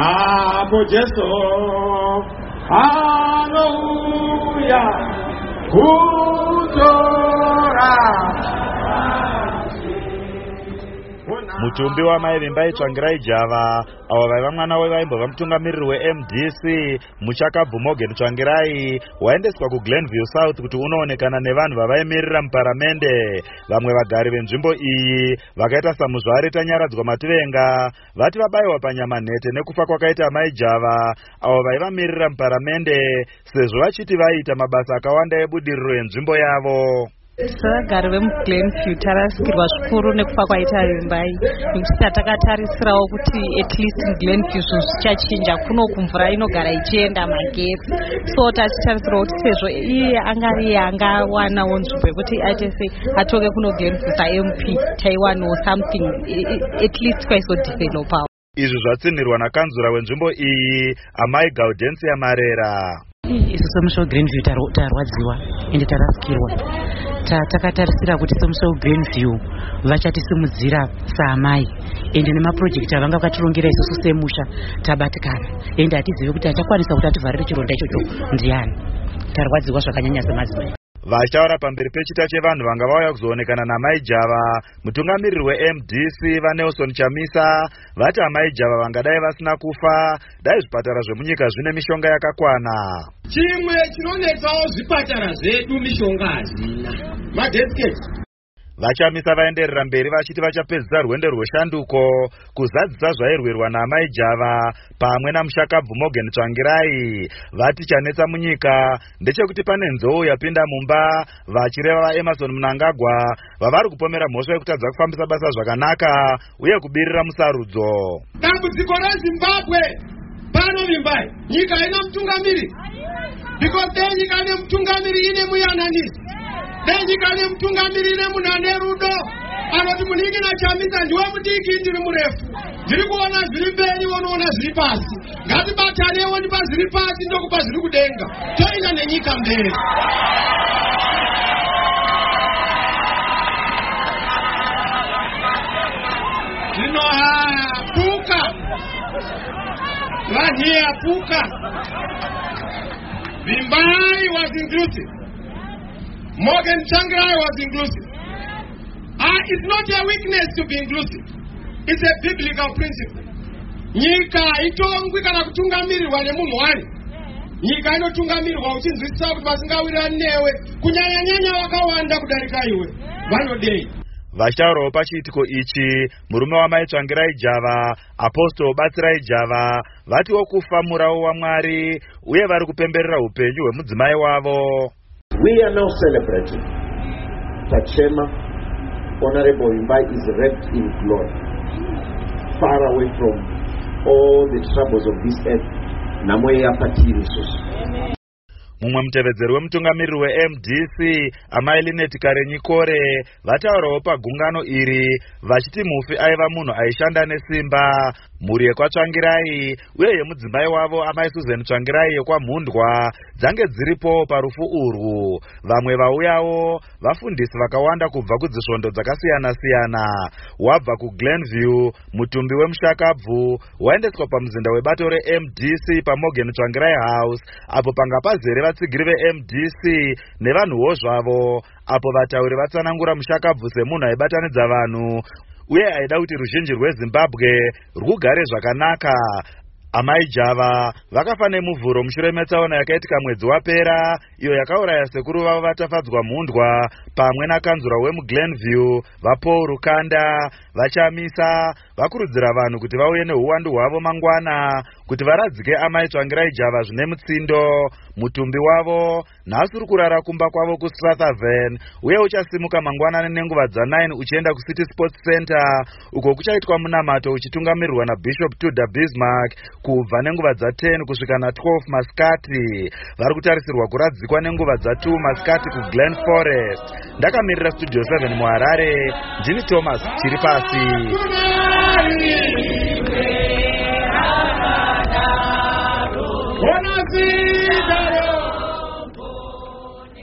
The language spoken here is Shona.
Ah, hallelujah kú tó rà. Mutumbi wamai vimbai tsvangirai java. Avo vaiva mwana wevaimbova mutungamiriri wemdc muchakabvu morgan tsvangirai. Waendeswa kuglenview south kuti unoonekana nevanhu vavaimirira muparamende. Vamwe vagari venzvimbo iyi vakaita samuzvari tanyaradzwa mativenga. Vati vabayiwa panyama nhete nekufa kwakaita amai java. Avo vaivamirira muparamende sezvo vachiti vaiita mabasa akawanda ebudiriro yenzvimbo yavo sevagari vemuglenview tarasikirwa zvikuru nekufa kwaita vimbai nekuti tatakatarisirawo kuti at least muglenview zvinhu zvichachinja kuno kumvura inogara ichienda magetsi. So tachitarisirawo kuti sezvo iye angariye angawanawo nzvimbo yekuti aite sei atoke kuno glenview samp taiwanawo something at least kwaizodevelopawo izvi zvatsinhirwa nakanzura wenzvimbo iyi amai gaudensia marera isu semusha wegrenview tarwadziwa ende tarasikirwa takatarisira kuti semusha wegrenview vachatisimudzira saamai ende nemapurojekti avanga vakatirongera isusu semusha tabatikana. Ende hatizive kuti achakwanisa kuti ativharire chironda ichocho. Ndiani? Tarwadziwa zvakanyanya semadzimai vachitaura pamberi pechita chevanhu vanga vauya kuzoonekana namai java mutungamiriri wemdc vanelson chamisa vati amai java vangadai vasina kufa. Dai zvipatara zvemunyika zvine mishonga yakakwana. Chimwe chinonetsawo zvipatara zvedu mishonga hazina madesketi vachamisa vaenderera mberi vachiti vachapedzisa rwendo rweshanduko kuzadzisa zvairwirwa naamai java pamwe namushakabvu morgan tsvangirai. Vati chanetsa munyika. Ndechekuti pane nzou yapinda mumba vachireva vaemarson munangagwa vavari kupomera mhosva yekutadza kufambisa basa zvakanaka uye kubirira musarudzo. Dambudziko rezimbabwe! Pano vimbai nyika ina mutungamiri. Because dei nyika ine mutungamiri ine muyananisi dei nyika ine mutungamiri ine munhu ane rudo. Anoti munin'ina chamisa ndiwe mudiki ndiri murefu. Ndiri kuona zviri mberi wonoona zviri pasi. Ngatibataneiwo ndipa zviri pasi ndokupa zviri kudenga. Toenda nenyika mberi. Zvino puka. Vanhiya puka. Vimbai was inclusive morgan changirai was inclusive. Ah, it's not a weakness to be inclusive. It's a biblical principle. Nyika itongwi kana kutungamirirwa nemunhu wani nyika inotungamirirwa uchinzwisisa kuti vasingawirirani newe kunyanyanyanya vakawanda kudarika iwe. Vanodei vachitaurawo pachiitiko ichi murume wamaitsvangirai java apostoro batsirai java vatiwo kufa murawo wamwari uye vari kupemberera upenyu hwemudzimai wavo we are now celebrating. Tachema honorable imbai is wrapped in glory. Far away from all the troubles of this earth nhamo yeyapatiri isusu mumwe mutevedzeri wemutungamiriri wemdc amai lineti karenyikore vataurawo pagungano iri vachiti mufi aiva munhu aishanda nesimba. Mhuri yekwatsvangirai uye yemudzimai wavo amai suzan tsvangirai yekwamhundwa dzange dziripo parufu urwu. Vamwe vauyawo vafundisi vakawanda kubva kudzisvondo dzakasiyana-siyana. Wabva kuglenview mutumbi wemushakabvu waendeswa pamuzinda webato remdc pamorgan tsvangirai house apo panga pazere vatsigiri vemdc nevanhuwo zvavo apo vatauri vatsanangura mushakabvu semunhu aibatanidza vanhu. Uye aida kuti ruzhinji rwezimbabwe rwugare zvakanaka. Amai java vakafa nemuvhuro mushure metsaona yakaitika mwedzi wapera iyo yakauraya sekuru vavo vatafadzwa mhundwa pamwe nakanzura wemuglenview. Vapaul rukanda vachamisa vakurudzira vanhu kuti vauye neuwandu hwavo mangwana kuti varadzike amai tsvangirai java zvine mutsindo mutumbi wavo nhasi uri kurara kumba kwavo kustrathaven uye uchasimuka mangwanani nenguva dza9 uchienda kucity sports center uko kuchaitwa munamato uchitungamirirwa nabishop tudor bismark kubva nenguva dza10 kusvika na12 masikati vari kutarisirwa kuradzikwa nenguva dza2 masikati kuglen forest. Ndakamirira studio 7 muharare. Ndini thomas chiri pasi see.